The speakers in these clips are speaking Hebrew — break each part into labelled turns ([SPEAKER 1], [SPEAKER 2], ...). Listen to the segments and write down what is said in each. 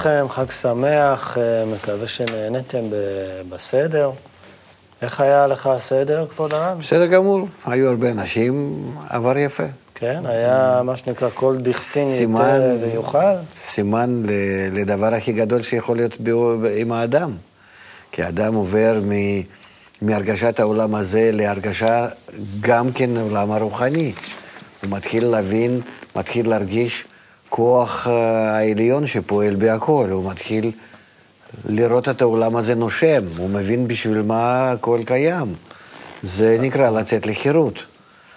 [SPEAKER 1] לכם, חג שמח, אה, מקווה שנהניתם ב- בסדר. איך היה לך הסדר, כבוד הרב?
[SPEAKER 2] בסדר גמור, היו הרבה אנשים, עבר יפה.
[SPEAKER 1] כן, היה מה שנקרא כל
[SPEAKER 2] סימן-
[SPEAKER 1] ייתה ויוכל.
[SPEAKER 2] סימן לדבר הכי גדול שיכול להיות עם האדם. כי האדם עובר מ- מהרגשת העולם הזה להרגשה גם כן העולם הרוחני. הוא מתחיל להבין, מתחיל להרגיש כוח אה, העליון שפועל בהכל. הוא מתחיל לראות את העולם הזה נושם, הוא מבין בשביל מה הכל קיים. זה נקרא לצאת לחירות.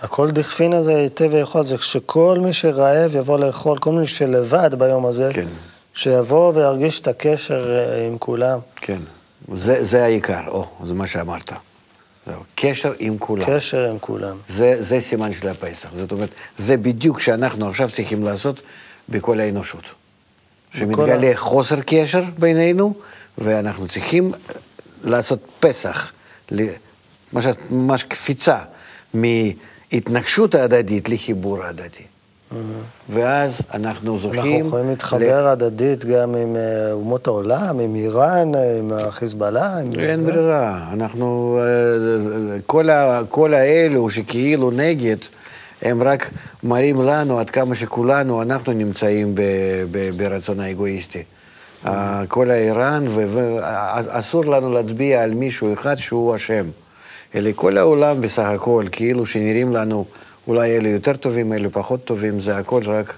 [SPEAKER 1] הכל דכפין הזה ייתה ויוכל, זה שכל מי שרעב יבוא לאכול, כל מי שלבד ביום הזה,
[SPEAKER 2] כן.
[SPEAKER 1] שיבוא וירגיש את הקשר אה, עם כולם.
[SPEAKER 2] כן, זה, זה העיקר, או, זה מה שאמרת. זהו, קשר עם כולם.
[SPEAKER 1] קשר עם כולם.
[SPEAKER 2] זה, זה סימן של הפסח. זאת אומרת, זה בדיוק שאנחנו עכשיו צריכים לעשות בכל האנושות. שמתגלה
[SPEAKER 1] ה-
[SPEAKER 2] חוסר קשר בינינו, ואנחנו צריכים לעשות פסח, ל- ממש, ממש קפיצה מהתנגשות ההדדית לחיבור ההדדי. ואז אנחנו זוכים...
[SPEAKER 1] אנחנו יכולים להתחבר הדדית גם עם אה, אומות העולם, עם איראן, אה, עם החיזבאללה. עם...
[SPEAKER 2] אין ברירה, אנחנו, אה, כל, ה, כל האלו שכאילו נגד, הם רק מראים לנו עד כמה שכולנו, אנחנו נמצאים ב, ב, ברצון האגואיסטי. אה, כל האיראן, ואסור לנו להצביע על מישהו אחד שהוא אשם. אלא כל העולם בסך הכל, כאילו שנראים לנו, אולי אלה יותר טובים, אלה פחות טובים, זה הכל רק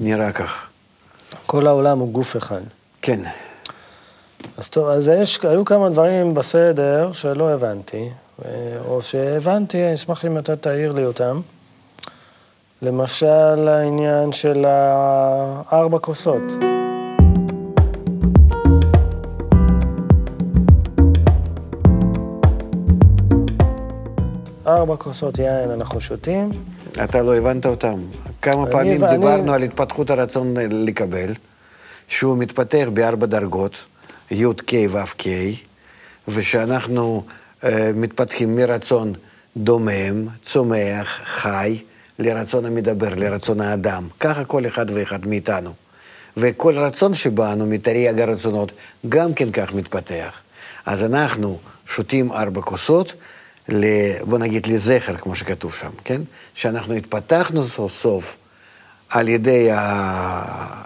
[SPEAKER 2] נראה כך.
[SPEAKER 1] כל העולם הוא גוף אחד.
[SPEAKER 2] כן.
[SPEAKER 1] אז טוב, אז יש, היו כמה דברים בסדר שלא הבנתי, אה, או שהבנתי, אני אשמח אם אתה תעיר לי אותם. למשל, העניין של הארבע כוסות. ארבע כוסות יין אנחנו שותים,
[SPEAKER 2] אתה לא הבנת אותם. כמה
[SPEAKER 1] אני-
[SPEAKER 2] פעמים
[SPEAKER 1] אני-
[SPEAKER 2] דיברנו על התפתחות הרצון לקבל, שהוא מתפתח בארבע דרגות, י' ק' ו' ק', ושאנחנו אה, מתפתחים מרצון דומם, צומח, חי, לרצון המדבר, לרצון האדם. ככה כל אחד ואחד מאיתנו. וכל רצון שבאנו מתרי"ג הרצונות גם כן כך מתפתח. אז אנחנו שותים ארבע כוסות, ל, בוא נגיד לזכר, כמו שכתוב שם, כן? שאנחנו התפתחנו סוף סוף על ידי ה-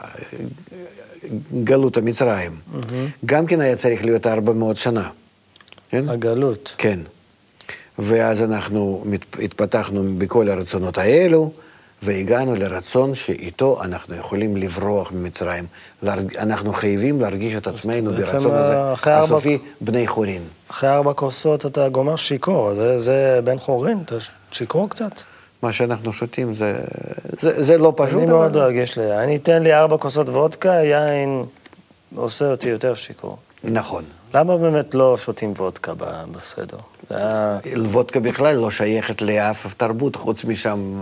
[SPEAKER 2] גלות המצרים. גם כן היה צריך להיות 400 שנה, כן?
[SPEAKER 1] הגלות.
[SPEAKER 2] כן. ואז אנחנו התפתחנו בכל הרצונות האלו, והגענו לרצון שאיתו אנחנו יכולים לברוח ממצרים. אנחנו חייבים להרגיש את עצמנו ברצון הזה, הסופי בני חורין.
[SPEAKER 1] אחרי ארבע כוסות אתה גומר שיכור, זה, זה בן חורין, אתה שיכור קצת.
[SPEAKER 2] מה שאנחנו שותים זה, זה, זה לא פשוט,
[SPEAKER 1] אני מאוד רגיש ליין. תן לי ארבע כוסות וודקה, יין עושה אותי יותר שיכור.
[SPEAKER 2] נכון.
[SPEAKER 1] למה באמת לא שותים וודקה בסדר? היה...
[SPEAKER 2] וודקה בכלל לא שייכת לאף תרבות, חוץ משם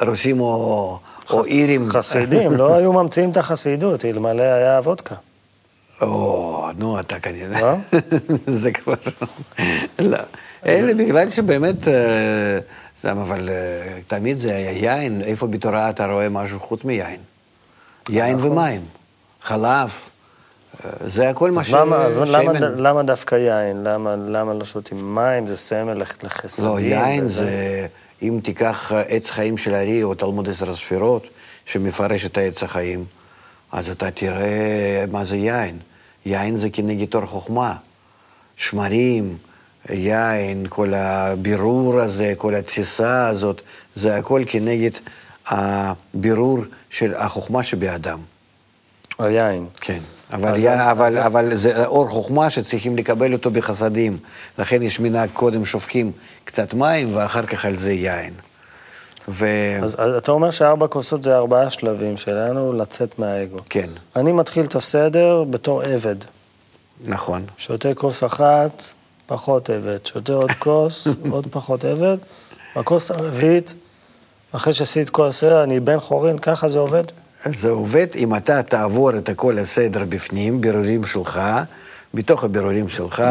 [SPEAKER 2] רוסים או, או אירים.
[SPEAKER 1] חסידים, לא היו ממציאים את החסידות, אלמלא היה וודקה.
[SPEAKER 2] או, נו, אתה כנראה. זה כבר... לא. אלה בגלל שבאמת, אה, זה, אבל אה, תמיד זה היה יין, איפה בתורה אתה רואה משהו חוץ מיין? יין
[SPEAKER 1] נכון.
[SPEAKER 2] ומים, חלב, אה, זה הכל מה
[SPEAKER 1] אז למה, אז למה,
[SPEAKER 2] שמן.
[SPEAKER 1] למה דווקא יין? למה, למה לא שותים מים? זה סמל לח- לחסדים.
[SPEAKER 2] לא, יין
[SPEAKER 1] וזה-
[SPEAKER 2] זה, אם תיקח עץ חיים של הארי או תלמוד עשר הספירות, שמפרש את העץ החיים, אז אתה תראה מה זה יין. יין זה כנגד אור חוכמה. שמרים, יין, כל הבירור הזה, כל התסיסה הזאת, זה הכל כנגד הבירור של החוכמה שבאדם.
[SPEAKER 1] היין.
[SPEAKER 2] כן. אבל,
[SPEAKER 1] אז-
[SPEAKER 2] אבל,
[SPEAKER 1] אז-
[SPEAKER 2] אבל זה אור חוכמה שצריכים לקבל אותו בחסדים. לכן יש מנהג קודם שופכים קצת מים ואחר כך על זה יין. ו...
[SPEAKER 1] אז, אז אתה אומר שארבע כוסות זה ארבעה שלבים שלנו לצאת מהאגו.
[SPEAKER 2] כן,
[SPEAKER 1] אני מתחיל את הסדר בתור עבד.
[SPEAKER 2] נכון.
[SPEAKER 1] שותה כוס אחת, פחות עבד. שותה עוד כוס, עוד פחות עבד. בכוס הרביעית, אחרי שעשית כל הסדר, אני בן חורין, ככה זה עובד?
[SPEAKER 2] זה עובד אם אתה תעבור את כל הסדר בפנים, בירורים שלך, בתוך הבירורים שלך,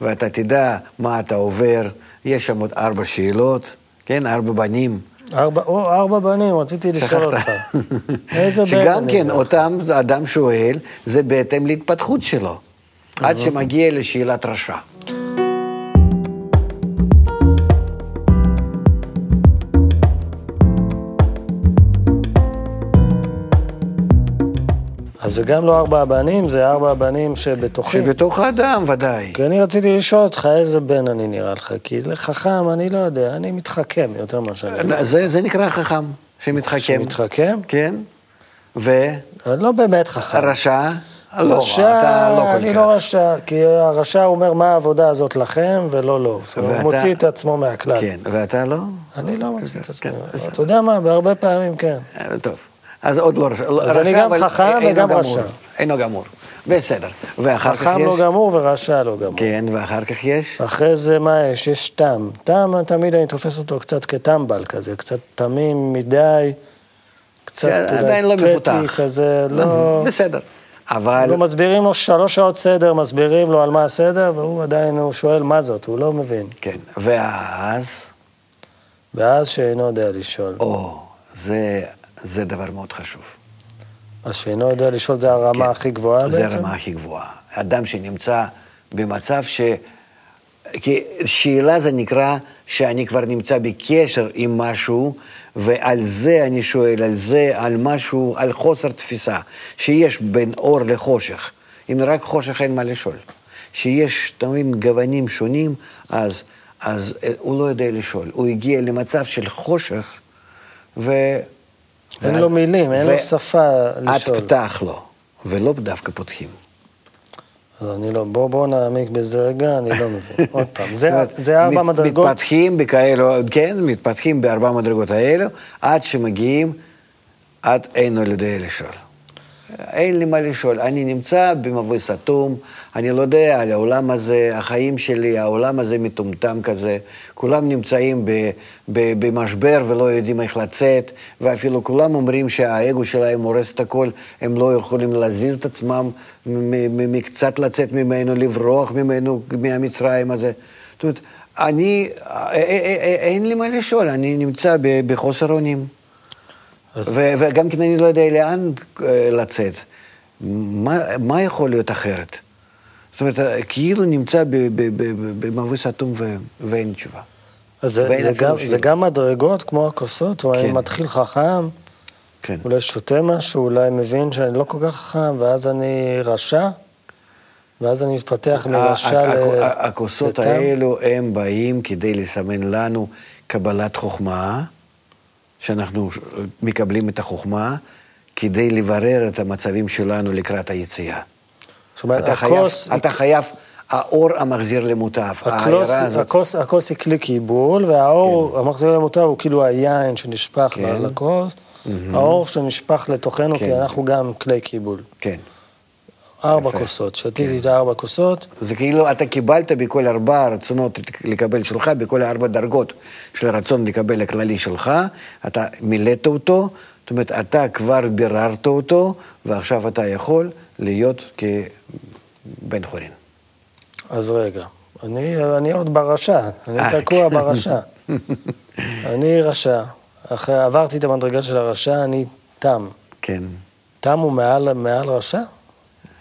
[SPEAKER 2] ואתה תדע מה אתה עובר. יש שם עוד ארבע שאלות, כן? ארבע בנים.
[SPEAKER 1] ארבע, או, ארבע בנים, רציתי לשאול אותך. איזה בן
[SPEAKER 2] שגם כן? אותם אדם שואל, זה בהתאם להתפתחות שלו. עד שמגיע לשאלת רשע.
[SPEAKER 1] אז זה גם לא ארבע בנים, זה ארבע בנים שבתוכי.
[SPEAKER 2] שבתוך האדם ודאי.
[SPEAKER 1] כי אני רציתי לשאול אותך איזה בן אני נראה לך, כי לחכם אני לא יודע, אני מתחכם יותר ממה שאני... יודע.
[SPEAKER 2] זה, זה נקרא חכם, שמתחכם.
[SPEAKER 1] שמתחכם?
[SPEAKER 2] כן. ורשע?
[SPEAKER 1] אני לא באמת חכם.
[SPEAKER 2] לא,
[SPEAKER 1] רשע,
[SPEAKER 2] אתה לא כל
[SPEAKER 1] אני. לא רשע, כי הרשע אומר מה העבודה הזאת לכם ולא לו. אומרת, הוא מוציא את עצמו מהכלל.
[SPEAKER 2] כן, ואתה לא?
[SPEAKER 1] אני לא מוציא את עצמי.
[SPEAKER 2] כן, בסדר.
[SPEAKER 1] אתה יודע מה, בהרבה פעמים כן.
[SPEAKER 2] אה, טוב. אז עוד לא רשע.
[SPEAKER 1] אז אני גם חכם וגם. רשע.
[SPEAKER 2] אינו גמור. בסדר. ואחר כך
[SPEAKER 1] חכם
[SPEAKER 2] יש?
[SPEAKER 1] לא גמור ורשע לא גמור.
[SPEAKER 2] כן, ואחר כך יש?
[SPEAKER 1] אחרי זה מה יש? יש תם. תם, תמיד אני תופס אותו קצת כטמבל כזה, קצת תמים מדי, קצת
[SPEAKER 2] כן,
[SPEAKER 1] אולי
[SPEAKER 2] עדיין לא מפותח.
[SPEAKER 1] כזה, לא...
[SPEAKER 2] בסדר. אבל...
[SPEAKER 1] לא מסבירים לו שלוש שעות סדר, מסבירים לו על מה הסדר, והוא עדיין, הוא שואל מה זאת, הוא לא מבין.
[SPEAKER 2] כן. ואז...
[SPEAKER 1] ואז שאינו יודע לשאול.
[SPEAKER 2] או, זה, זה דבר מאוד חשוב.
[SPEAKER 1] אז שאינו יודע לשאול זה הרמה
[SPEAKER 2] כן.
[SPEAKER 1] הכי גבוהה
[SPEAKER 2] זה
[SPEAKER 1] בעצם?
[SPEAKER 2] הרמה הכי גבוהה. אדם שנמצא במצב ש... כי שאלה זה נקרא שאני כבר נמצא בקשר עם משהו, ועל זה אני שואל, על זה, על משהו, על חוסר תפיסה, שיש בין אור לחושך. אם רק חושך אין מה לשאול. שיש, אתה מבין, גוונים שונים, אז, אז אה, הוא לא יודע לשאול. הוא הגיע למצב של חושך, ו...
[SPEAKER 1] אין לו מילים, אין לו שפה לשאול.
[SPEAKER 2] את פתח לו, ולא דווקא פותחים.
[SPEAKER 1] אז אני לא, בוא, בוא נעמיק בזה רגע, אני לא מבין. עוד פעם, זה, זה ארבע
[SPEAKER 2] מת-
[SPEAKER 1] מדרגות,
[SPEAKER 2] מתפתחים בכאלו, כן, מתפתחים בארבע מדרגות האלו, עד שמגיעים עד אינו יודע לשאול. אין לי מה לשאול, אני נמצא במבוי סתום, אני לא יודע על העולם הזה, החיים שלי, העולם הזה מטומטם כזה, כולם נמצאים ב, ב, במשבר ולא יודעים איך לצאת, ואפילו כולם אומרים שהאגו שלהם הורס את הכל, הם לא יכולים להזיז את עצמם, מקצת לצאת ממנו, לברוח ממנו, מהמצרים הזה. זאת אומרת, אני, א- א- א- א- אין לי מה לשאול, אני נמצא בחוסר אונים.
[SPEAKER 1] אז-
[SPEAKER 2] ו- וגם כן אני לא יודע לאן אה, לצאת. מה, מה יכול להיות אחרת? זאת אומרת, אה, כאילו נמצא במבוי סתום ו- ואין תשובה.
[SPEAKER 1] אז זה, זה, גם. זה גם מדרגות כמו הכוסות, או אני
[SPEAKER 2] כן.
[SPEAKER 1] מתחיל חכם,
[SPEAKER 2] כן.
[SPEAKER 1] אולי שותה משהו, אולי מבין שאני לא כל כך חכם, ואז אני רשע, ואז אני מתפתח מרשע ל...
[SPEAKER 2] הכוסות. האלו, הם באים כדי לסמן לנו קבלת חוכמה, שאנחנו מקבלים את החוכמה, כדי לברר את המצבים שלנו לקראת היציאה.
[SPEAKER 1] זאת אומרת,
[SPEAKER 2] אתה חייב,
[SPEAKER 1] הכוס,
[SPEAKER 2] אתה חייב, האור המחזיר למוטף,
[SPEAKER 1] הכוס,
[SPEAKER 2] ההערה הזאת.
[SPEAKER 1] הכוס, הכוס היא כלי קיבול, והאור המחזיר למוטב הוא כאילו היין שנשפך
[SPEAKER 2] כן.
[SPEAKER 1] לכוס, האור שנשפך לתוכנו, כי
[SPEAKER 2] כן.
[SPEAKER 1] אנחנו גם כלי קיבול.
[SPEAKER 2] כן.
[SPEAKER 1] ארבע
[SPEAKER 2] יפה.
[SPEAKER 1] כוסות, שתיתי את הארבע כוסות,
[SPEAKER 2] זה כאילו אתה קיבלת בכל ארבע רצונות לקבל שלך, בכל ארבע דרגות של הרצון לקבל הכללי שלך, אתה מילאת אותו, זאת אומרת, אתה כבר ביררת אותו, ועכשיו אתה יכול להיות כבן חורין.
[SPEAKER 1] אז רגע, אני, אני עוד ברשע, אני
[SPEAKER 2] אה,
[SPEAKER 1] תקוע
[SPEAKER 2] כן.
[SPEAKER 1] ברשע. אני רשע. אחרי, עברתי את המדרגה של הרשע, אני תם.
[SPEAKER 2] כן.
[SPEAKER 1] תם הוא מעל, מעל רשע?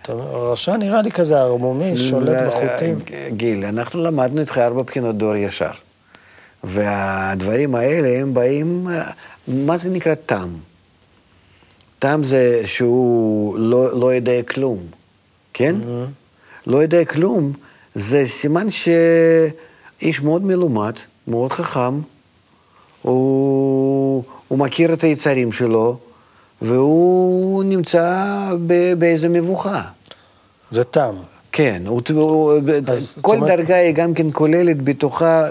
[SPEAKER 1] אתה אומר, רשע נראה לי כזה ערמומי, שולט בחוטים.
[SPEAKER 2] גיל, אנחנו למדנו איתך ארבע בחינות דור ישר. והדברים האלה הם באים, מה זה נקרא תם? תם זה שהוא לא, לא יודע כלום, כן? לא יודע כלום, זה סימן שאיש מאוד מלומד, מאוד חכם, הוא, הוא מכיר את היצרים שלו, והוא נמצא ב, באיזו מבוכה.
[SPEAKER 1] זה תם.
[SPEAKER 2] כן, הוא, הוא,
[SPEAKER 1] אז
[SPEAKER 2] כל
[SPEAKER 1] אומרת-
[SPEAKER 2] דרגה היא גם כן כוללת בתוכה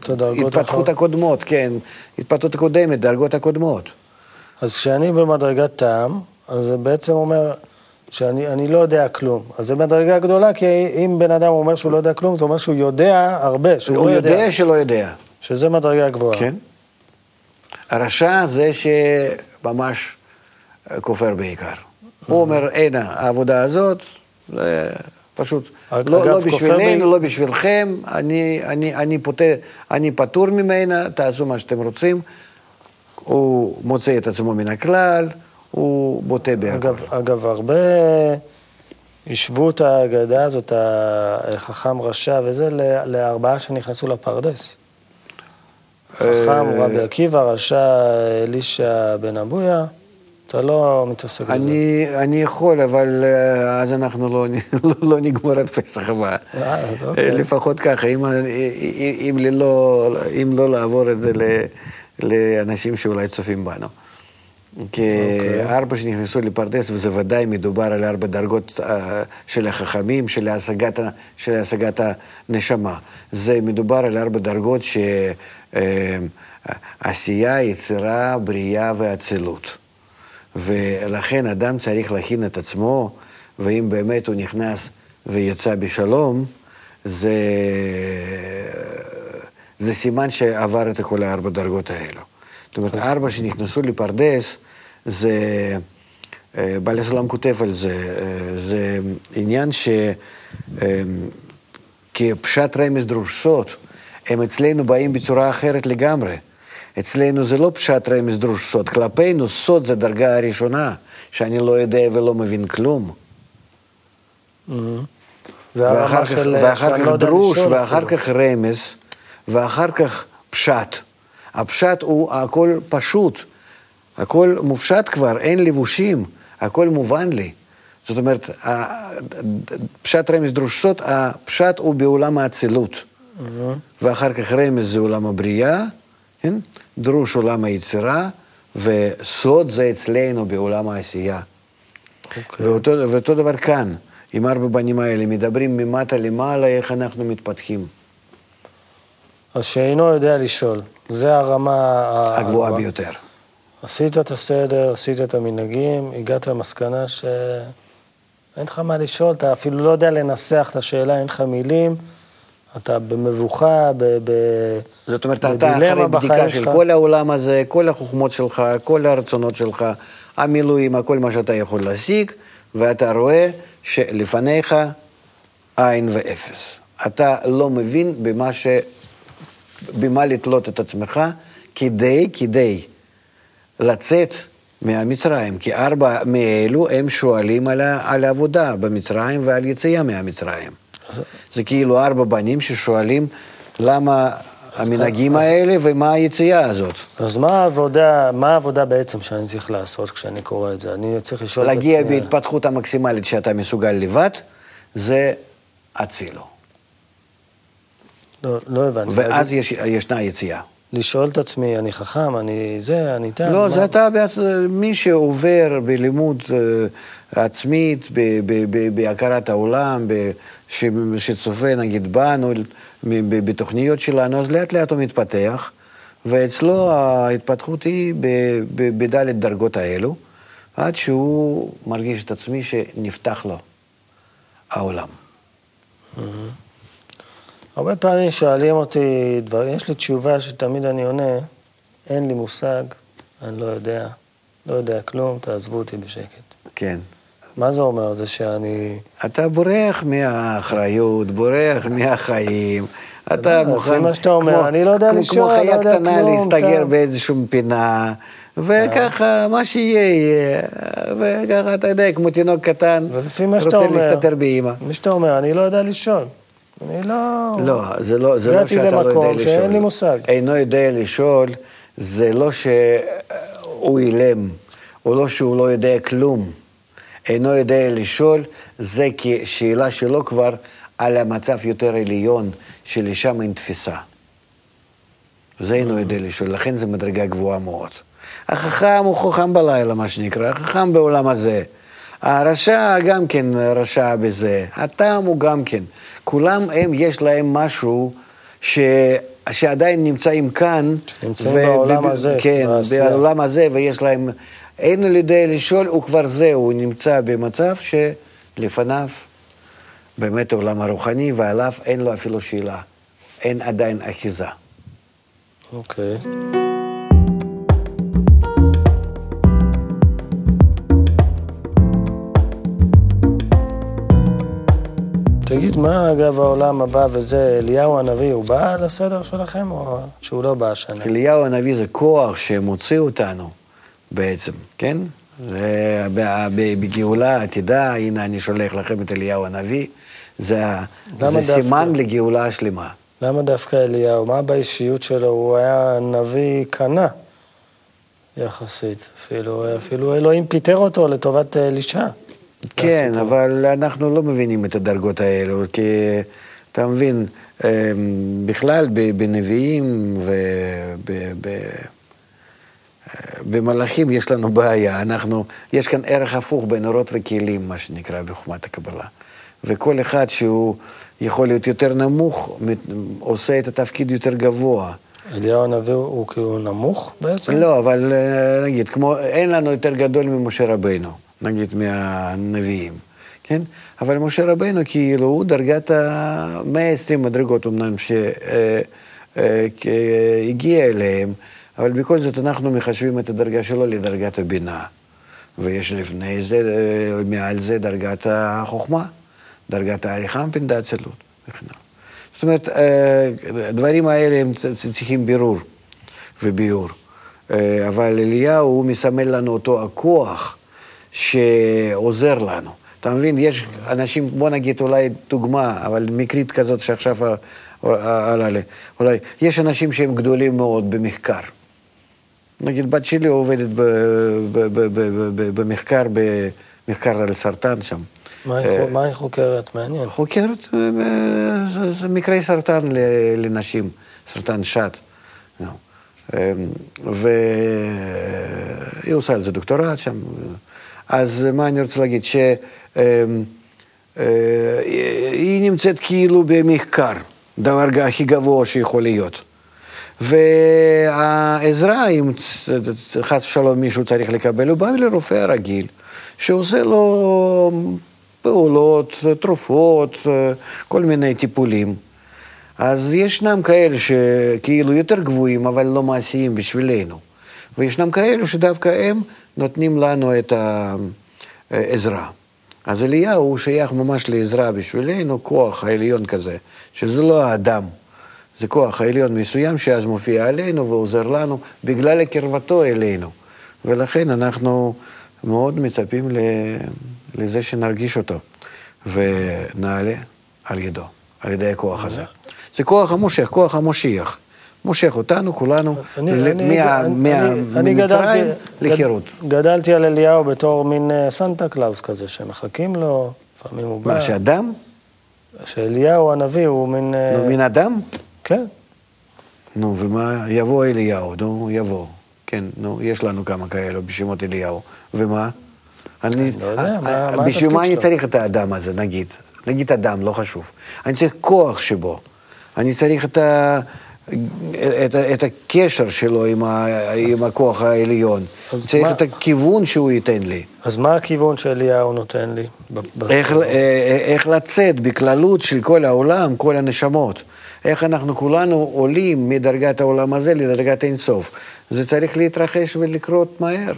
[SPEAKER 2] התפתחות
[SPEAKER 1] האחרות.
[SPEAKER 2] הקודמות, כן, התפתחות הקודמת, דרגות הקודמות.
[SPEAKER 1] אז כשאני במדרגת תם, אז זה בעצם אומר שאני אני לא יודע כלום. אז זו מדרגה גדולה, כי אם בן אדם אומר שהוא לא יודע כלום, זה אומר שהוא יודע הרבה, שהוא
[SPEAKER 2] הוא
[SPEAKER 1] לא יודע.
[SPEAKER 2] יודע שלא יודע.
[SPEAKER 1] שזה מדרגה גבוהה.
[SPEAKER 2] כן. הרשע זה שממש כופר בעיקר. הוא אומר, אין, העבודה הזאת, זה פשוט, לא, לא בשבילנו, לא בשבילכם, אני, אני, אני, פותר, אני פטור ממנה, תעשו מה שאתם רוצים. הוא מוצא את עצמו מן הכלל, הוא בוטה בהכל.
[SPEAKER 1] אגב, אגב, הרבה השוו את האגדה הזאת, החכם רשע וזה, לארבעה שנכנסו לפרדס. חכם רבי עקיבא, רשע אלישע בן אבויה. אתה לא מתעסק בזה.
[SPEAKER 2] אני, אני יכול, אבל אה, אז אנחנו לא, לא, לא נגמור עד פסח הבא.
[SPEAKER 1] אה, אז אוקיי.
[SPEAKER 2] לפחות ככה, אם, אם, אם, לא, אם לא לעבור את זה ל, לאנשים שאולי צופים בנו. כי
[SPEAKER 1] אוקיי.
[SPEAKER 2] ארבע שנכנסו לפרדס, וזה ודאי מדובר על ארבע דרגות אה, של החכמים, של השגת, של השגת הנשמה. זה מדובר על ארבע דרגות שעשייה, יצירה, בריאה ואצילות. ולכן אדם צריך להכין את עצמו, ואם באמת הוא נכנס ויצא בשלום, זה, זה סימן שעבר את כל הארבע דרגות האלו. זאת אומרת, ארבע שנכנסו לפרדס, זה, אה, בעל הסולם כותב על זה, אה, זה עניין ש... אה, כפשט רמז דרושסות, הם אצלנו באים בצורה אחרת לגמרי. אצלנו זה לא פשט רמז דרוש סוד, כלפינו סוד זה דרגה הראשונה, שאני לא יודע ולא מבין כלום. ואחר כך,
[SPEAKER 1] של...
[SPEAKER 2] ואחר כך
[SPEAKER 1] לא
[SPEAKER 2] דרוש, ואחר
[SPEAKER 1] אפילו.
[SPEAKER 2] כך רמז, ואחר כך פשט. הפשט הוא הכל פשוט, הכל מופשט כבר, אין לבושים, הכל מובן לי. זאת אומרת, פשט רמז דרוש סוד, הפשט הוא בעולם האצילות. ואחר כך רמז זה עולם הבריאה, כן? דרוש עולם היצירה, וסוד זה אצלנו בעולם העשייה.
[SPEAKER 1] אוקיי.
[SPEAKER 2] ואותו, ואותו דבר כאן, עם ארבע בנים האלה, מדברים ממטה למעלה איך אנחנו מתפתחים.
[SPEAKER 1] אז שאינו יודע לשאול. זה הרמה...
[SPEAKER 2] הגבוהה. ביותר.
[SPEAKER 1] עשית את הסדר, עשית את המנהגים, הגעת למסקנה שאין לך מה לשאול, אתה אפילו לא יודע לנסח את השאלה, אין לך מילים, אתה במבוכה, ב... ב...
[SPEAKER 2] זאת אומרת, אתה אחרי בדיקה של. כל העולם הזה, כל החוכמות שלך, כל הרצונות שלך, המילואים, הכל מה שאתה יכול להשיג, ואתה רואה שלפניך אין ואפס. אתה לא מבין במה, ש... במה לתלות את עצמך כדי, כדי לצאת מהמצרים, כי ארבע מאלו הם שואלים על. על העבודה במצרים ועל יציאה מהמצרים. זה כאילו ארבע בנים ששואלים למה המנהגים
[SPEAKER 1] אז-
[SPEAKER 2] האלה ומה היציאה הזאת.
[SPEAKER 1] אז מה העבודה, מה העבודה בעצם שאני צריך לעשות כשאני קורא את זה? אני צריך לשאול את עצמי...
[SPEAKER 2] להגיע בהתפתחות המקסימלית שאתה מסוגל לבד, זה אצילו.
[SPEAKER 1] לא, לא הבנתי.
[SPEAKER 2] ואז יש, ישנה יציאה.
[SPEAKER 1] לשאול את עצמי, אני חכם, אני זה, אני תם.
[SPEAKER 2] לא,
[SPEAKER 1] מה-
[SPEAKER 2] זה אתה בעצם, מי שעובר בלימוד אה, עצמית, ב- ב- ב- בהכרת העולם, ב- ש- שצופה נגיד בנו, בתוכניות שלנו, אז לאט לאט הוא מתפתח, ואצלו ההתפתחות היא בדלת דרגות האלו, עד שהוא מרגיש את עצמי שנפתח לו העולם.
[SPEAKER 1] הרבה פעמים שואלים אותי דברים, יש לי תשובה שתמיד אני עונה, אין לי מושג, אני לא יודע, לא יודע כלום, תעזבו אותי בשקט.
[SPEAKER 2] כן.
[SPEAKER 1] מה זה אומר? זה שאני...
[SPEAKER 2] אתה בורח מהאחריות, בורח מהחיים. אתה מוכן...
[SPEAKER 1] מה שאתה אומר,
[SPEAKER 2] כמו-
[SPEAKER 1] אני לא יודע
[SPEAKER 2] כמו-
[SPEAKER 1] לשאול,
[SPEAKER 2] כמו
[SPEAKER 1] לא
[SPEAKER 2] חיה
[SPEAKER 1] יודע
[SPEAKER 2] קטנה
[SPEAKER 1] כלום,
[SPEAKER 2] להסתגר
[SPEAKER 1] טוב.
[SPEAKER 2] באיזושהי פינה, וככה, מה שיהיה יהיה. וככה, אתה יודע, כמו תינוק קטן,
[SPEAKER 1] מה
[SPEAKER 2] רוצה. להסתתר באימא.
[SPEAKER 1] מי שאתה אומר, אני לא יודע לשאול. אני לא...
[SPEAKER 2] לא, זה לא, זה לא
[SPEAKER 1] הגעתי
[SPEAKER 2] שאתה לא יודע
[SPEAKER 1] למקום
[SPEAKER 2] לשאול.
[SPEAKER 1] שאין לי מושג.
[SPEAKER 2] אינו יודע לשאול, זה לא שהוא אילם, או לא שהוא לא יודע כלום. אינו יודע לשאול, זה כשאלה שלו כבר על המצב יותר עליון, שלשם אין תפיסה. זה אינו יודע לשאול, לכן זו מדרגה גבוהה מאוד. החכם הוא חכם בלילה, מה שנקרא, החכם בעולם הזה. הרשע גם כן רשע בזה, הטעם הוא גם כן. כולם הם, יש להם משהו ש... שעדיין נמצאים כאן.
[SPEAKER 1] שנמצאים בעולם הזה,
[SPEAKER 2] כן,
[SPEAKER 1] בעשייה.
[SPEAKER 2] בעולם הזה, ויש להם... אין לו יודע לשאול, הוא כבר זה, הוא נמצא במצב שלפניו באמת העולם הרוחני, ועליו אין לו אפילו שאלה. אין עדיין אחיזה.
[SPEAKER 1] אוקיי. תגיד, מה אגב העולם הבא וזה, אליהו הנביא, הוא בא לסדר שלכם או שהוא לא בא השנה?
[SPEAKER 2] אליהו הנביא זה כוח שמוציא אותנו בעצם, כן? זה בגאולה עתידה, הנה אני שולח לכם את אליהו הנביא, זה, זה סימן לגאולה השלמה.
[SPEAKER 1] למה דווקא אליהו? מה באישיות שלו? הוא היה נביא קנה יחסית, אפילו, אפילו אלוהים פיטר אותו לטובת אלישע.
[SPEAKER 2] כן, אבל אנחנו לא מבינים את הדרגות האלו, כי אתה מבין, אמ, בכלל בנביאים ובמלאכים יש לנו בעיה, אנחנו, יש כאן ערך הפוך בין אורות וכלים, מה שנקרא בחוכמת הקבלה. וכל אחד שהוא יכול להיות יותר נמוך, עושה את התפקיד יותר גבוה.
[SPEAKER 1] אליהו הנביא הוא כאילו נמוך בעצם?
[SPEAKER 2] לא, אבל אה, נגיד, כמו, אין לנו יותר גדול ממשה רבינו. נגיד מהנביאים, כן? אבל משה רבנו כאילו הוא דרגת ה-120 מדרגות אמנם שהגיע אליהם, אבל בכל זאת אנחנו מחשבים את הדרגה שלו לדרגת הבינה. ויש לפני זה, מעל זה דרגת החוכמה, דרגת העריכה מפנדה אצילות וכן הלאה. זאת אומרת, הדברים האלה הם צריכים בירור וביור. אבל אליהו, הוא מסמל לנו אותו הכוח שעוזר לנו. אתה מבין, יש אנשים, בוא נגיד אולי דוגמה, אבל מקרית כזאת שעכשיו עלה לי, אולי, יש אנשים שהם גדולים מאוד במחקר. נגיד, בת שלי עובדת במחקר, במחקר על סרטן שם.
[SPEAKER 1] מה היא חוקרת? מעניין.
[SPEAKER 2] חוקרת, זה מקרי סרטן לנשים, סרטן שד. והיא עושה על זה דוקטורט שם. אז מה אני רוצה להגיד? שהיא נמצאת כאילו במחקר, דבר הכי גבוה שיכול להיות. והעזרה, אם חס ושלום מישהו צריך לקבל, הוא בא לרופא הרגיל, שעושה לו פעולות, תרופות, כל מיני טיפולים. אז ישנם כאלה שכאילו יותר גבוהים, אבל לא מעשיים בשבילנו. וישנם כאלו שדווקא הם נותנים לנו את העזרה. אז אליהו שייך ממש לעזרה בשבילנו, כוח העליון כזה, שזה לא האדם, זה כוח העליון מסוים שאז מופיע עלינו ועוזר לנו בגלל הקרבתו אלינו. ולכן אנחנו מאוד מצפים לזה שנרגיש אותו ונעלה על ידו, על ידי הכוח הזה. זה כוח המושך, כוח המושיח. מושך אותנו, כולנו, ממצרים לחירות.
[SPEAKER 1] גדלתי על אליהו בתור מין אה, סנטה קלאוס כזה, שמחכים לו, לפעמים הוא בא.
[SPEAKER 2] מה, שאדם?
[SPEAKER 1] שאליהו הנביא הוא מין...
[SPEAKER 2] אה, נו, מין אדם?
[SPEAKER 1] כן.
[SPEAKER 2] נו, ומה, יבוא אליהו, נו, יבוא. כן, נו, יש לנו כמה כאלו בשמות אליהו. ומה?
[SPEAKER 1] אני לא יודע, מה
[SPEAKER 2] התפקיד שלו? בשביל מה אני צריך את האדם הזה, נגיד? נגיד אדם, לא חשוב. אני צריך כוח שבו. אני צריך את ה... את, את הקשר שלו עם, ה, עם הכוח העליון. צריך מה, את הכיוון שהוא ייתן לי.
[SPEAKER 1] אז מה הכיוון שאליהו נותן לי?
[SPEAKER 2] איך, אה, אה, איך לצאת בכללות של כל העולם, כל הנשמות. איך אנחנו כולנו עולים מדרגת העולם הזה לדרגת אינסוף. זה צריך להתרחש ולקרות מהר.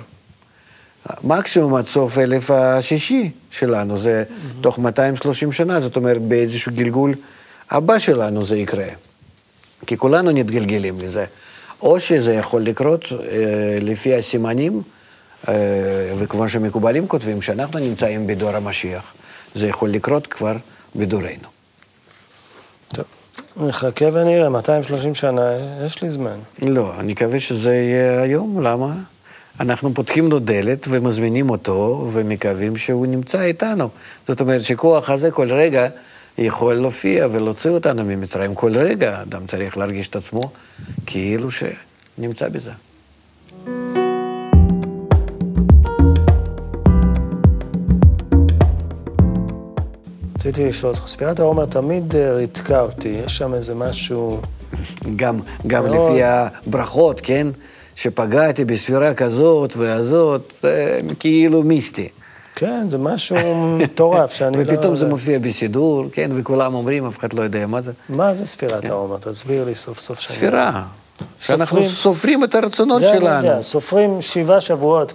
[SPEAKER 2] מקסימום עד סוף אלף השישי שלנו, זה mm-hmm. תוך 230 שנה, זאת אומרת באיזשהו גלגול הבא שלנו זה יקרה. כי כולנו מתגלגלים לזה. או שזה יכול לקרות אה, לפי הסימנים, אה, וכמו שמקובלים כותבים, שאנחנו נמצאים בדור המשיח. זה יכול לקרות כבר בדורנו.
[SPEAKER 1] טוב, נחכה ונראה, 230 שנה, יש לי זמן.
[SPEAKER 2] לא, אני מקווה שזה יהיה היום, למה? אנחנו פותחים לו דלת ומזמינים אותו, ומקווים שהוא נמצא איתנו. זאת אומרת שכוח הזה כל רגע... יכול להופיע ולהוציא אותנו ממצרים כל רגע. אדם צריך להרגיש את עצמו כאילו שנמצא בזה.
[SPEAKER 1] רציתי לשאול אותך, ספירת העומר תמיד אה, ריתקה אותי, יש שם איזה משהו...
[SPEAKER 2] גם, גם מאוד... לפי הברכות, כן? שפגעתי בספירה כזאת והזאת, כאילו מיסטי.
[SPEAKER 1] כן, זה משהו מטורף שאני
[SPEAKER 2] לא... ופתאום זה מופיע בסידור, כן, וכולם אומרים, אף אחד לא יודע מה זה.
[SPEAKER 1] מה זה ספירת כן. העומר? תסביר לי סוף סוף.
[SPEAKER 2] ספירה. שאנחנו סופרים את הרצונות שלנו. זה אני יודע,
[SPEAKER 1] סופרים שבעה שבועות,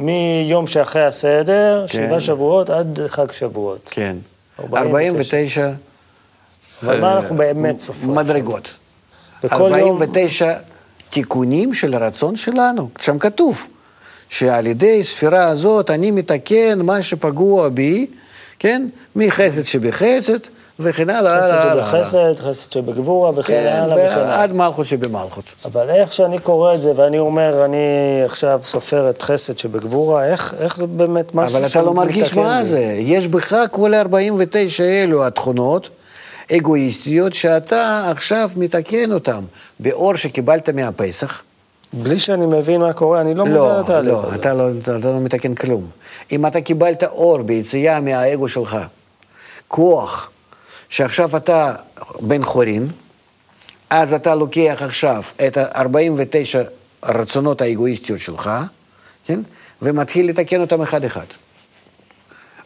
[SPEAKER 1] מיום שאחרי הסדר, כן. שבעה שבועות עד חג שבועות.
[SPEAKER 2] כן. 49
[SPEAKER 1] אבל מה
[SPEAKER 2] אה,
[SPEAKER 1] אנחנו באמת סופרים?
[SPEAKER 2] מדרגות.
[SPEAKER 1] וכל יום...
[SPEAKER 2] 49 תיקונים של הרצון שלנו. שם כתוב שעל ידי ספירה הזאת אני מתקן מה שפגוע בי, כן? מחסד שבחסד וכן הלאה.
[SPEAKER 1] חסד. שבחסד, חסד שבגבורה וכן
[SPEAKER 2] כן,
[SPEAKER 1] הלאה וכן הלאה.
[SPEAKER 2] ועד מלכות שבמלכות.
[SPEAKER 1] אבל איך שאני קורא את זה ואני אומר, אני עכשיו סופר את חסד שבגבורה, איך, איך זה באמת משהו
[SPEAKER 2] אבל אתה לא מרגיש מה? זה. יש בך כל 49 אלו התכונות אגואיסטיות שאתה עכשיו מתקן אותן באור שקיבלת מהפסח.
[SPEAKER 1] בלי שאני מבין מה קורה, אני לא מודע
[SPEAKER 2] לא,
[SPEAKER 1] לתהליך
[SPEAKER 2] לא,
[SPEAKER 1] הזה.
[SPEAKER 2] אתה לא, אתה לא מתקן כלום. אם אתה קיבלת אור ביציאה מהאגו שלך, כוח, שעכשיו אתה בן חורין, אז אתה לוקח עכשיו את ה-49 הרצונות האגואיסטיות שלך, כן? ומתחיל לתקן אותם אחד-אחד.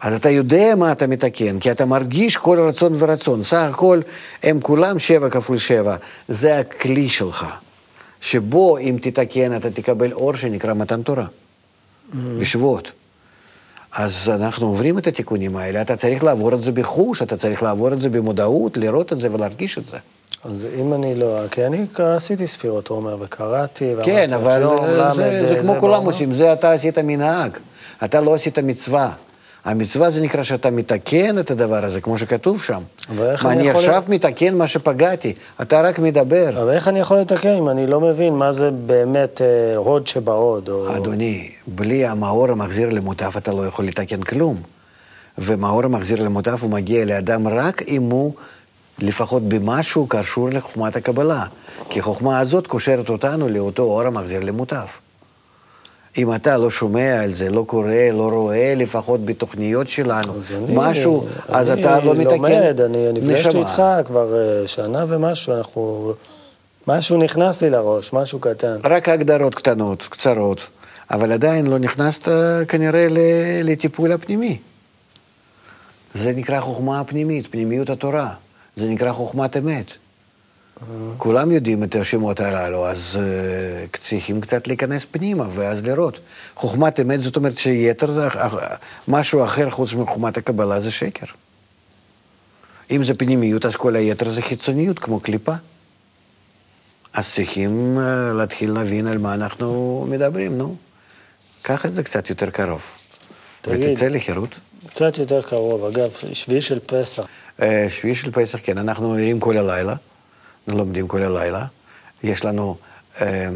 [SPEAKER 2] אז אתה יודע מה אתה מתקן, כי אתה מרגיש כל רצון ורצון. סך הכל הם כולם שבע כפול שבע, זה הכלי שלך, שבו אם תתקן אתה תקבל אור שנקרא מתן תורה, בשבועות. אז אנחנו עוברים את התיקונים האלה, אתה צריך לעבור את זה בחוש, אתה צריך לעבור את זה במודעות, לראות את זה ולהרגיש את זה.
[SPEAKER 1] אז אם אני לא, כי אני עשיתי ספירות עומר וקראתי, ואמרתי,
[SPEAKER 2] כן, אבל זה, זה
[SPEAKER 1] אה,
[SPEAKER 2] כמו כולם
[SPEAKER 1] בעומר.
[SPEAKER 2] עושים, זה אתה עשית מנהג, אתה לא עשית מצווה. המצווה זה נקרא שאתה מתקן את הדבר הזה, כמו שכתוב שם.
[SPEAKER 1] אבל איך אני
[SPEAKER 2] אני
[SPEAKER 1] יכול-
[SPEAKER 2] עכשיו מתקן מה שפגעתי, אתה רק מדבר.
[SPEAKER 1] אבל איך אני יכול לתקן אם אני לא מבין מה זה באמת אה, הוד שבהוד? או...
[SPEAKER 2] אדוני, בלי המאור המחזיר למוטף אתה לא יכול לתקן כלום. ומאור המחזיר למוטף הוא מגיע לאדם רק אם הוא לפחות במשהו קשור לחוכמת הקבלה. כי החוכמה הזאת קושרת אותנו לאותו אור המחזיר למוטף. אם אתה לא שומע על זה, לא קורא, לא רואה, לפחות בתוכניות שלנו,
[SPEAKER 1] אז אני,
[SPEAKER 2] משהו, אז
[SPEAKER 1] אני
[SPEAKER 2] אתה לא מתקן
[SPEAKER 1] לומד, אני נפגשתי. איתך כבר אה, שנה ומשהו, אנחנו... משהו נכנס לי לראש, משהו קטן.
[SPEAKER 2] רק הגדרות קטנות, קצרות, אבל עדיין לא נכנסת כנראה ל- לטיפול הפנימי. זה נקרא חוכמה פנימית, פנימיות התורה. זה נקרא חוכמת אמת. כולם יודעים את השמות הללו, אז uh, צריכים קצת להיכנס פנימה ואז לראות. חוכמת אמת זאת אומרת שיתר, זה- משהו אחר חוץ מחוכמת הקבלה זה שקר. אם זה פנימיות, אז כל היתר זה חיצוניות, כמו קליפה. אז צריכים אה, להתחיל להבין על מה אנחנו מדברים, נו. קח את זה קצת יותר קרוב.
[SPEAKER 1] תגיד.
[SPEAKER 2] ותצא לחירות.
[SPEAKER 1] קצת יותר קרוב, אגב, שביעי של פסח.
[SPEAKER 2] אה, שביעי של פסח, כן, אנחנו ערים כל הלילה, לומדים כל הלילה. יש לנו אה,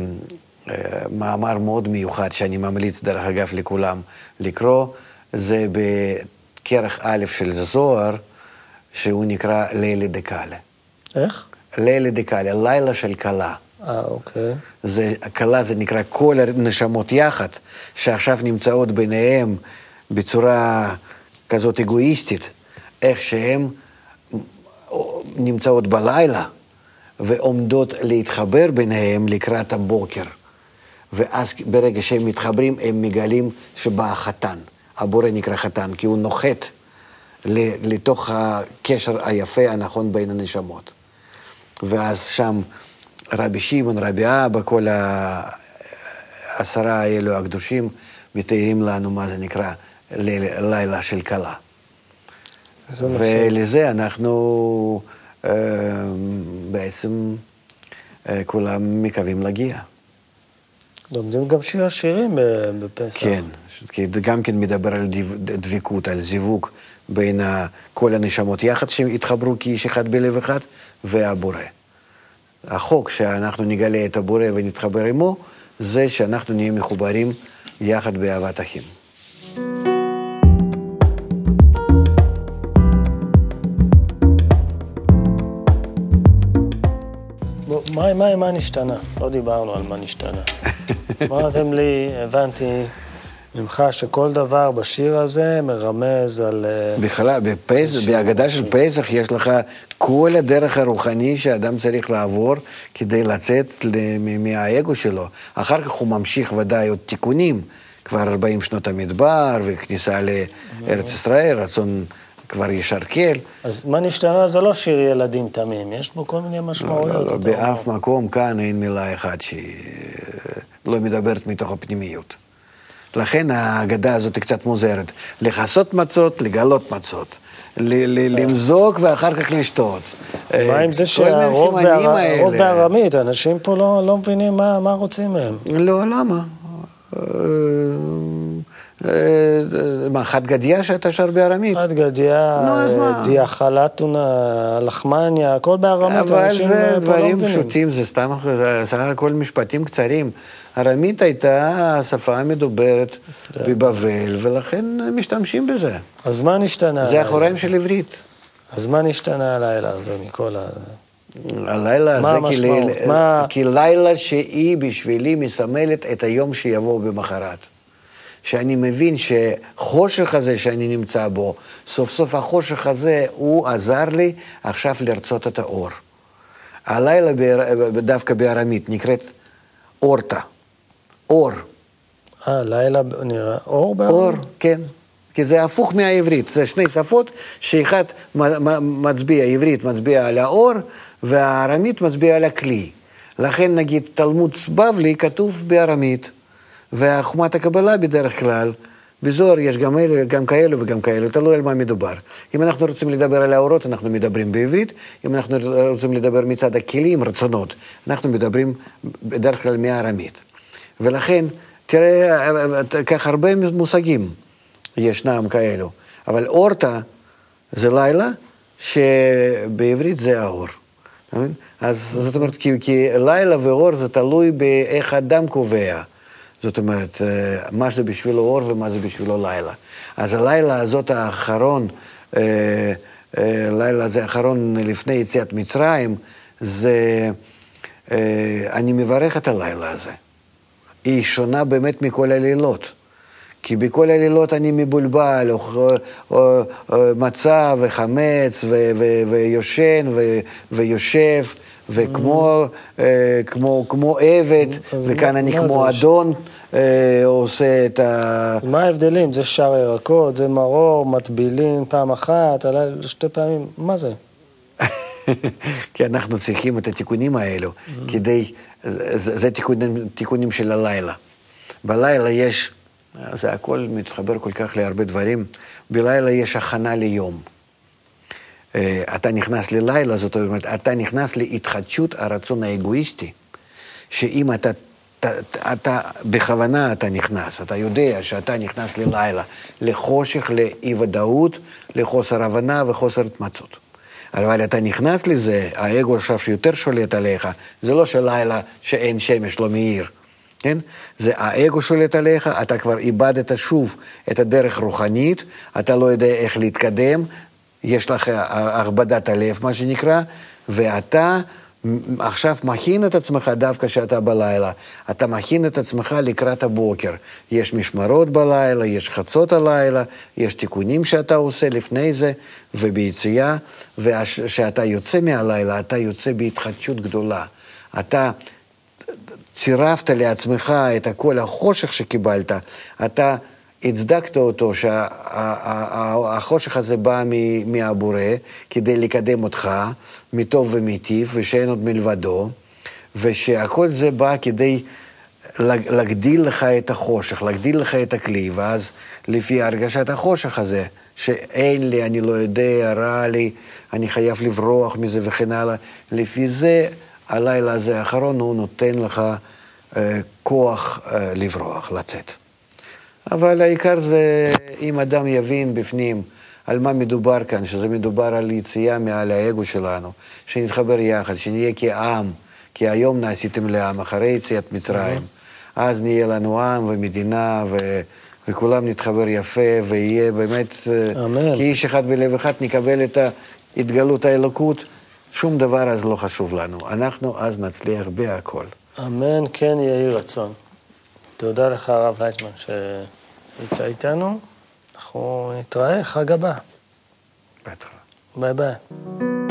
[SPEAKER 2] אה, מאמר מאוד מיוחד שאני ממליץ, דרך אגב, לכולם לקרוא, זה בכרך א' של זוהר, שהוא נקרא לילה דקאלה.
[SPEAKER 1] איך?
[SPEAKER 2] לילה דקאלה, לילה של כלה.
[SPEAKER 1] אה, אוקיי.
[SPEAKER 2] זה, כלה זה נקרא כל הנשמות יחד, שעכשיו נמצאות ביניהם בצורה כזאת אגואיסטית, איך שהן נמצאות בלילה ועומדות להתחבר ביניהם לקראת הבוקר. ואז ברגע שהם מתחברים, הם מגלים שבא החתן. הבורא נקרא חתן, כי הוא נוחת לתוך הקשר היפה הנכון בין הנשמות. ואז שם רבי שמעון, רבי אבא, כל העשרה האלו הקדושים מתארים לנו מה זה נקרא ליל- לילה של כלה. ולזה אנחנו בעצם אה, כולם מקווים להגיע.
[SPEAKER 1] לומדים גם שיר השירים ב- בפסח.
[SPEAKER 2] כן, גם כן מדבר על דבקות, על זיווג בין כל הנשמות יחד שהתחברו כאיש אחד בלב אחד, והבורא. החוק שאנחנו נגלה את הבורא ונתחבר עמו, זה שאנחנו נהיה מחוברים יחד באהבת אחים.
[SPEAKER 1] מה, מה, מה נשתנה? לא דיברנו על מה נשתנה. אמרתם לי, הבנתי ממך שכל דבר בשיר הזה מרמז על... אה,
[SPEAKER 2] בכלל, בפסח, בהגדה של פסח יש לך כל הדרך הרוחני שאדם צריך לעבור כדי לצאת מהאגו שלו. אחר כך הוא ממשיך ודאי עוד תיקונים, כבר 40 שנות המדבר וכניסה לארץ ישראל, רצון כבר ישרקל.
[SPEAKER 1] אז מה נשתנה זה לא שיר ילדים תמים, יש בו כל מיני
[SPEAKER 2] לא,
[SPEAKER 1] משמעויות.
[SPEAKER 2] לא,
[SPEAKER 1] אתה
[SPEAKER 2] באף
[SPEAKER 1] אומר.
[SPEAKER 2] מקום כאן אין מילה אחת שהיא לא מדברת מתוך הפנימיות. לכן ההגדה הזאת היא קצת מוזרת. לכסות מצות, לגלות מצות. ל- למזוג ואחר כך לשתות.
[SPEAKER 1] מה עם זה שהרוב בארמית, אנשים פה לא לא מבינים מה רוצים מהם.
[SPEAKER 2] לא, למה? אה, אה, מה, חד גדיה שאתה שר בארמית?
[SPEAKER 1] עד גדיה,
[SPEAKER 2] נו, אז מה?
[SPEAKER 1] דיה חלטונה, לחמניה, הכל בארמית,
[SPEAKER 2] אבל זה
[SPEAKER 1] פה לא
[SPEAKER 2] דברים. פשוטים, זה סתם, זה סך הכל משפטים קצרים. ארמית הייתה השפה המדוברת בבבל, ולכן משתמשים בזה.
[SPEAKER 1] אז מה נשתנה?
[SPEAKER 2] זה אחוריים של עברית.
[SPEAKER 1] אז מה נשתנה הלילה הזה מכל ה...
[SPEAKER 2] הלילה הזה,
[SPEAKER 1] מה-
[SPEAKER 2] כי לילה שהיא בשבילי מסמלת את היום שיבוא במחרת. שאני מבין שחושך הזה שאני נמצא בו, סוף סוף החושך הזה, הוא עזר לי עכשיו לרצות את האור. הלילה באר- דווקא בארמית נקראת אורטה. אור.
[SPEAKER 1] אה, לילה נראה אור בארמית?
[SPEAKER 2] אור, כן. כי זה הפוך מהעברית, זה שני שפות שאחד מצביע, עברית מצביע על האור והארמית מצביע על הכלי. לכן נגיד תלמוד בבלי כתוב בארמית, וחוכמת הקבלה בדרך כלל, בזוהר יש גם, אלה, גם כאלו וגם כאלו, תלוי על מה מדובר. אם אנחנו רוצים לדבר על האורות, אנחנו מדברים בעברית, אם אנחנו רוצים לדבר מצד הכלים, רצונות, אנחנו מדברים בדרך כלל מהארמית. ולכן, תראה, כך הרבה מושגים ישנם כאלו, אבל אורטה זה לילה שבעברית זה האור. אז זאת אומרת, כי, כי לילה ואור זה תלוי באיך אדם קובע. זאת אומרת, אה, מה זה בשבילו אור ומה זה בשבילו לילה. אז הלילה הזאת האחרון, אה, אה, לילה הזה האחרון לפני יציאת מצרים, זה, אה, אני מברך את הלילה הזה. היא שונה באמת מכל הלילות. כי בכל הלילות אני מבולבל, או, או, או מצה וחמץ ו, ו, ויושן ו, ויושב, וכמו אה, כמו, כמו עבד,
[SPEAKER 1] אז
[SPEAKER 2] וכאן
[SPEAKER 1] מה-
[SPEAKER 2] אני
[SPEAKER 1] מה
[SPEAKER 2] כמו? אדון אה, עושה את ה...
[SPEAKER 1] מה ההבדלים? זה שאר ירקות, זה מרור, מטבילים פעם אחת, הלילה שתי פעמים, מה זה?
[SPEAKER 2] כי אנחנו צריכים את התיקונים האלו, כדי, זה, זה תיקונים, תיקונים של הלילה. בלילה יש, זה הכל מתחבר כל כך להרבה דברים, בלילה יש הכנה ליום. אה, אתה נכנס ללילה, זאת אומרת, אתה נכנס להתחדשות הרצון האגואיסטי, שאם אתה, אתה, אתה בכוונה אתה נכנס, אתה יודע שאתה נכנס ללילה, לחושך, לאי-ודאות, לחוסר הבנה וחוסר התמצאות. אבל אתה נכנס לזה, האגו עכשיו שיותר שולט עליך, זה לא שלילה שאין שמש לא מאיר, כן? זה האגו שולט עליך, אתה כבר איבדת שוב את הדרך רוחנית, אתה לא יודע איך להתקדם, יש לך הכבדת הלב, מה שנקרא, ואתה עכשיו מכין את עצמך דווקא כשאתה בלילה. אתה מכין את עצמך לקראת הבוקר. יש משמרות בלילה, יש חצות הלילה, יש תיקונים שאתה עושה לפני זה וביציאה, וכשאתה יוצא מהלילה, אתה יוצא בהתחדשות גדולה. אתה צירפת לעצמך את כל החושך שקיבלת, אתה הצדקת אותו שהחושך הזה בא מהבורא כדי לקדם אותך מטוב ומטיב ושאין עוד מלבדו, ושהכל זה בא כדי להגדיל לך את החושך, להגדיל לך את הכלי, ואז לפי הרגשת החושך הזה, שאין לי, אני לא יודע, רע לי, אני חייב לברוח מזה וכן הלאה, לפי זה הלילה הזה האחרון הוא נותן לך אה, כוח אה, לברוח, לצאת. אבל העיקר זה אם אדם יבין בפנים על מה מדובר כאן, שזה מדובר על יציאה מעל האגו שלנו, שנתחבר יחד, שנהיה כעם, כי היום נעשיתם לעם, אחרי יציאת מצרים. אז נהיה לנו עם ומדינה, ו... וכולם נתחבר יפה, ויהיה באמת,
[SPEAKER 1] אמן.
[SPEAKER 2] כאיש אחד בלב אחד נקבל את התגלות האלוקות. שום דבר אז לא חשוב לנו. אנחנו אז נצליח בהכל.
[SPEAKER 1] אמן, כן יהי רצון. תודה לך, הרב לייטמן, שהיית איתנו. אנחנו נתראה, חג הבא.
[SPEAKER 2] בהתחלה.
[SPEAKER 1] ביי ביי.